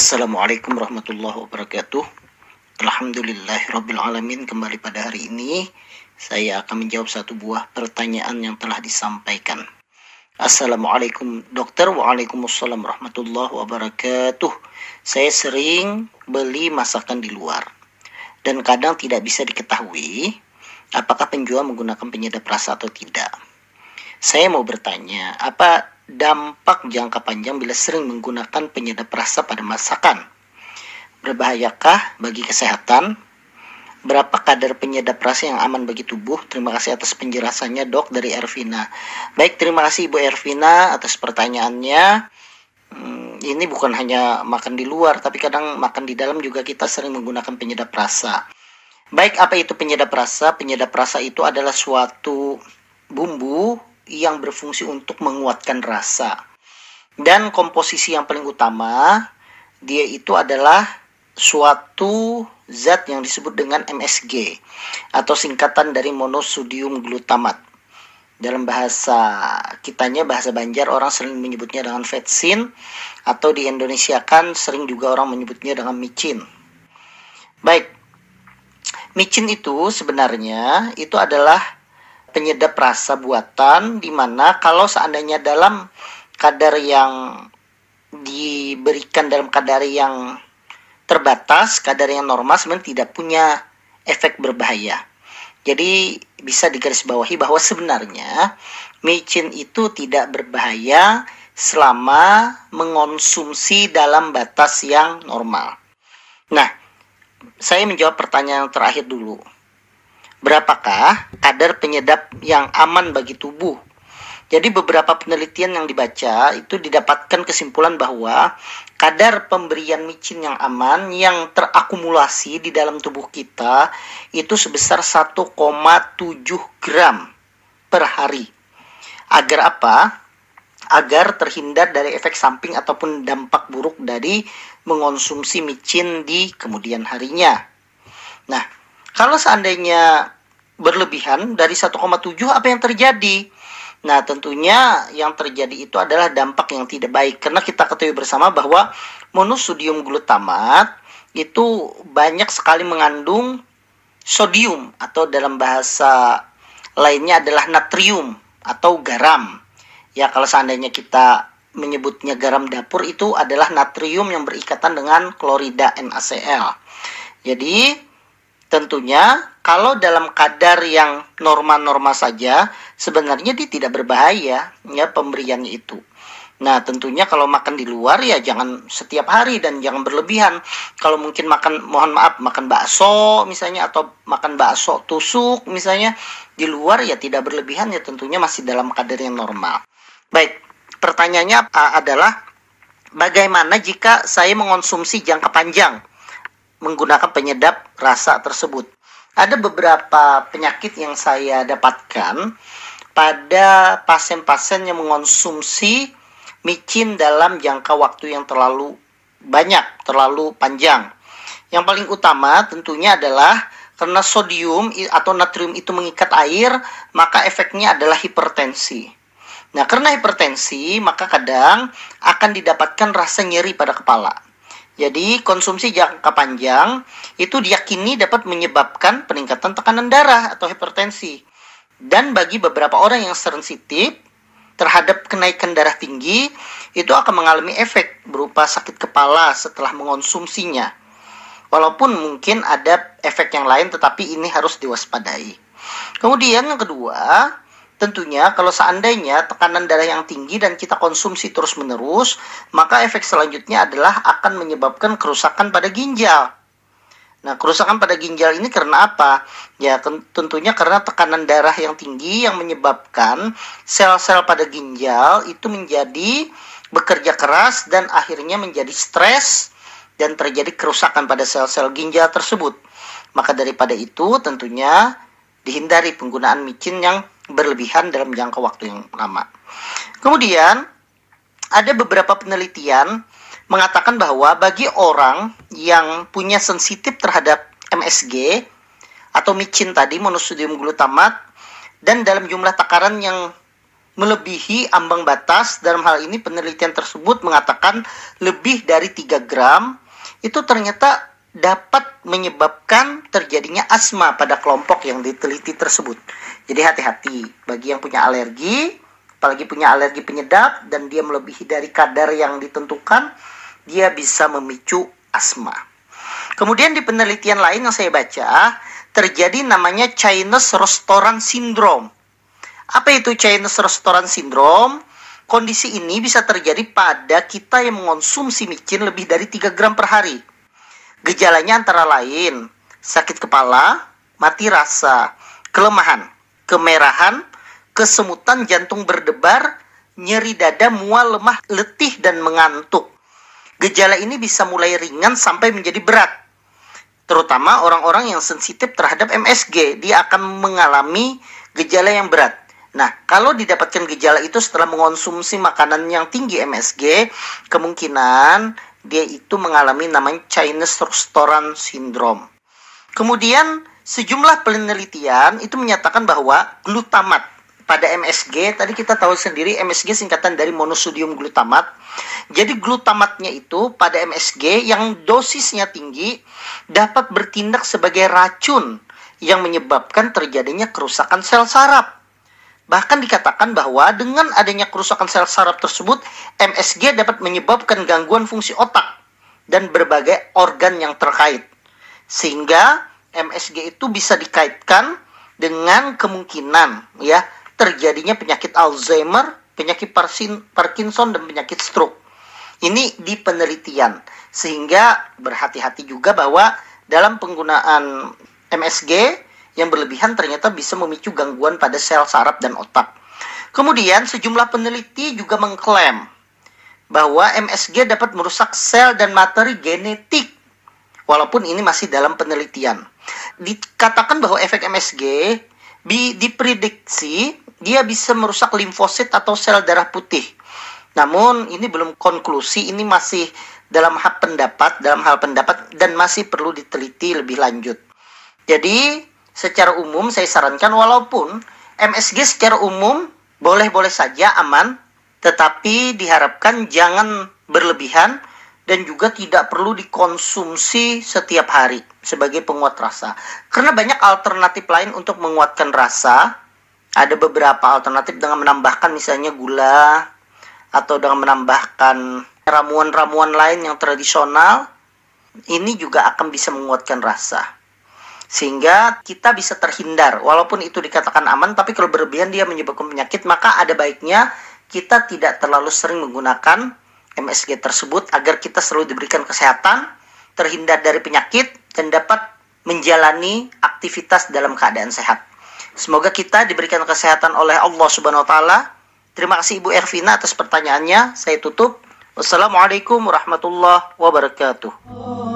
Assalamualaikum warahmatullahi wabarakatuh. Alhamdulillahirrabbilalamin kembali pada hari ini saya akan menjawab satu buah pertanyaan yang telah disampaikan. Assalamualaikum dokter Waalaikumsalam warahmatullahi wabarakatuh Saya sering beli masakan di luar Dan kadang tidak bisa diketahui Apakah penjual menggunakan penyedap rasa atau tidak Saya mau bertanya Apa dampak jangka panjang bila sering menggunakan penyedap rasa pada masakan? Berbahayakah bagi kesehatan? berapa kadar penyedap rasa yang aman bagi tubuh? Terima kasih atas penjelasannya dok dari Ervina. Baik, terima kasih Ibu Ervina atas pertanyaannya. Hmm, ini bukan hanya makan di luar, tapi kadang makan di dalam juga kita sering menggunakan penyedap rasa. Baik, apa itu penyedap rasa? Penyedap rasa itu adalah suatu bumbu yang berfungsi untuk menguatkan rasa. Dan komposisi yang paling utama, dia itu adalah suatu zat yang disebut dengan MSG atau singkatan dari monosodium glutamat. Dalam bahasa kitanya bahasa Banjar orang sering menyebutnya dengan vetsin atau di Indonesia kan sering juga orang menyebutnya dengan micin. Baik. Micin itu sebenarnya itu adalah penyedap rasa buatan di mana kalau seandainya dalam kadar yang diberikan dalam kadar yang terbatas, kadar yang normal sebenarnya tidak punya efek berbahaya. Jadi bisa digarisbawahi bahwa sebenarnya micin itu tidak berbahaya selama mengonsumsi dalam batas yang normal. Nah, saya menjawab pertanyaan terakhir dulu. Berapakah kadar penyedap yang aman bagi tubuh jadi beberapa penelitian yang dibaca itu didapatkan kesimpulan bahwa kadar pemberian micin yang aman yang terakumulasi di dalam tubuh kita itu sebesar 1,7 gram per hari. Agar apa? Agar terhindar dari efek samping ataupun dampak buruk dari mengonsumsi micin di kemudian harinya. Nah, kalau seandainya berlebihan dari 1,7 apa yang terjadi? Nah, tentunya yang terjadi itu adalah dampak yang tidak baik karena kita ketahui bersama bahwa monosodium glutamat itu banyak sekali mengandung sodium atau dalam bahasa lainnya adalah natrium atau garam. Ya, kalau seandainya kita menyebutnya garam dapur itu adalah natrium yang berikatan dengan klorida NaCl. Jadi, tentunya kalau dalam kadar yang norma-norma saja sebenarnya dia tidak berbahaya ya pemberiannya itu. Nah, tentunya kalau makan di luar ya jangan setiap hari dan jangan berlebihan. Kalau mungkin makan mohon maaf makan bakso misalnya atau makan bakso tusuk misalnya di luar ya tidak berlebihan ya tentunya masih dalam kadar yang normal. Baik, pertanyaannya adalah bagaimana jika saya mengonsumsi jangka panjang menggunakan penyedap rasa tersebut? Ada beberapa penyakit yang saya dapatkan pada pasien-pasien yang mengonsumsi micin dalam jangka waktu yang terlalu banyak, terlalu panjang. Yang paling utama tentunya adalah karena sodium atau natrium itu mengikat air, maka efeknya adalah hipertensi. Nah, karena hipertensi, maka kadang akan didapatkan rasa nyeri pada kepala. Jadi, konsumsi jangka panjang itu diyakini dapat menyebabkan peningkatan tekanan darah atau hipertensi. Dan bagi beberapa orang yang sensitif terhadap kenaikan darah tinggi, itu akan mengalami efek berupa sakit kepala setelah mengonsumsinya. Walaupun mungkin ada efek yang lain, tetapi ini harus diwaspadai. Kemudian yang kedua, tentunya kalau seandainya tekanan darah yang tinggi dan kita konsumsi terus-menerus, maka efek selanjutnya adalah akan menyebabkan kerusakan pada ginjal. Nah, kerusakan pada ginjal ini karena apa? Ya, tentunya karena tekanan darah yang tinggi yang menyebabkan sel-sel pada ginjal itu menjadi bekerja keras dan akhirnya menjadi stres dan terjadi kerusakan pada sel-sel ginjal tersebut. Maka daripada itu tentunya dihindari penggunaan micin yang berlebihan dalam jangka waktu yang lama. Kemudian ada beberapa penelitian mengatakan bahwa bagi orang yang punya sensitif terhadap MSG atau micin tadi monosodium glutamat dan dalam jumlah takaran yang melebihi ambang batas dalam hal ini penelitian tersebut mengatakan lebih dari 3 gram itu ternyata dapat menyebabkan terjadinya asma pada kelompok yang diteliti tersebut. Jadi hati-hati bagi yang punya alergi, apalagi punya alergi penyedap dan dia melebihi dari kadar yang ditentukan, dia bisa memicu asma. Kemudian di penelitian lain yang saya baca, terjadi namanya Chinese Restaurant Syndrome. Apa itu Chinese Restaurant Syndrome? Kondisi ini bisa terjadi pada kita yang mengonsumsi micin lebih dari 3 gram per hari. Gejalanya antara lain sakit kepala, mati rasa, kelemahan, kemerahan, kesemutan jantung berdebar, nyeri dada, mual, lemah, letih, dan mengantuk. Gejala ini bisa mulai ringan sampai menjadi berat. Terutama orang-orang yang sensitif terhadap MSG, dia akan mengalami gejala yang berat. Nah, kalau didapatkan gejala itu setelah mengonsumsi makanan yang tinggi MSG, kemungkinan dia itu mengalami namanya Chinese Restaurant Syndrome. Kemudian, sejumlah penelitian itu menyatakan bahwa glutamat pada MSG, tadi kita tahu sendiri MSG singkatan dari monosodium glutamat. Jadi glutamatnya itu pada MSG yang dosisnya tinggi dapat bertindak sebagai racun yang menyebabkan terjadinya kerusakan sel saraf. Bahkan dikatakan bahwa dengan adanya kerusakan sel saraf tersebut, MSG dapat menyebabkan gangguan fungsi otak dan berbagai organ yang terkait. Sehingga MSG itu bisa dikaitkan dengan kemungkinan ya terjadinya penyakit Alzheimer, penyakit Parkinson dan penyakit stroke. Ini di penelitian sehingga berhati-hati juga bahwa dalam penggunaan MSG yang berlebihan ternyata bisa memicu gangguan pada sel saraf dan otak. Kemudian sejumlah peneliti juga mengklaim bahwa MSG dapat merusak sel dan materi genetik walaupun ini masih dalam penelitian. Dikatakan bahwa efek MSG di, diprediksi dia bisa merusak limfosit atau sel darah putih. Namun ini belum konklusi, ini masih dalam hal pendapat, dalam hal pendapat dan masih perlu diteliti lebih lanjut. Jadi secara umum saya sarankan walaupun MSG secara umum boleh-boleh saja aman, tetapi diharapkan jangan berlebihan dan juga tidak perlu dikonsumsi setiap hari sebagai penguat rasa. Karena banyak alternatif lain untuk menguatkan rasa. Ada beberapa alternatif dengan menambahkan misalnya gula atau dengan menambahkan ramuan-ramuan lain yang tradisional. Ini juga akan bisa menguatkan rasa sehingga kita bisa terhindar. Walaupun itu dikatakan aman tapi kalau berlebihan dia menyebabkan penyakit maka ada baiknya kita tidak terlalu sering menggunakan MSG tersebut agar kita selalu diberikan kesehatan terhindar dari penyakit dan dapat menjalani aktivitas dalam keadaan sehat. Semoga kita diberikan kesehatan oleh Allah Subhanahu wa taala. Terima kasih Ibu Ervina atas pertanyaannya. Saya tutup. Wassalamualaikum warahmatullahi wabarakatuh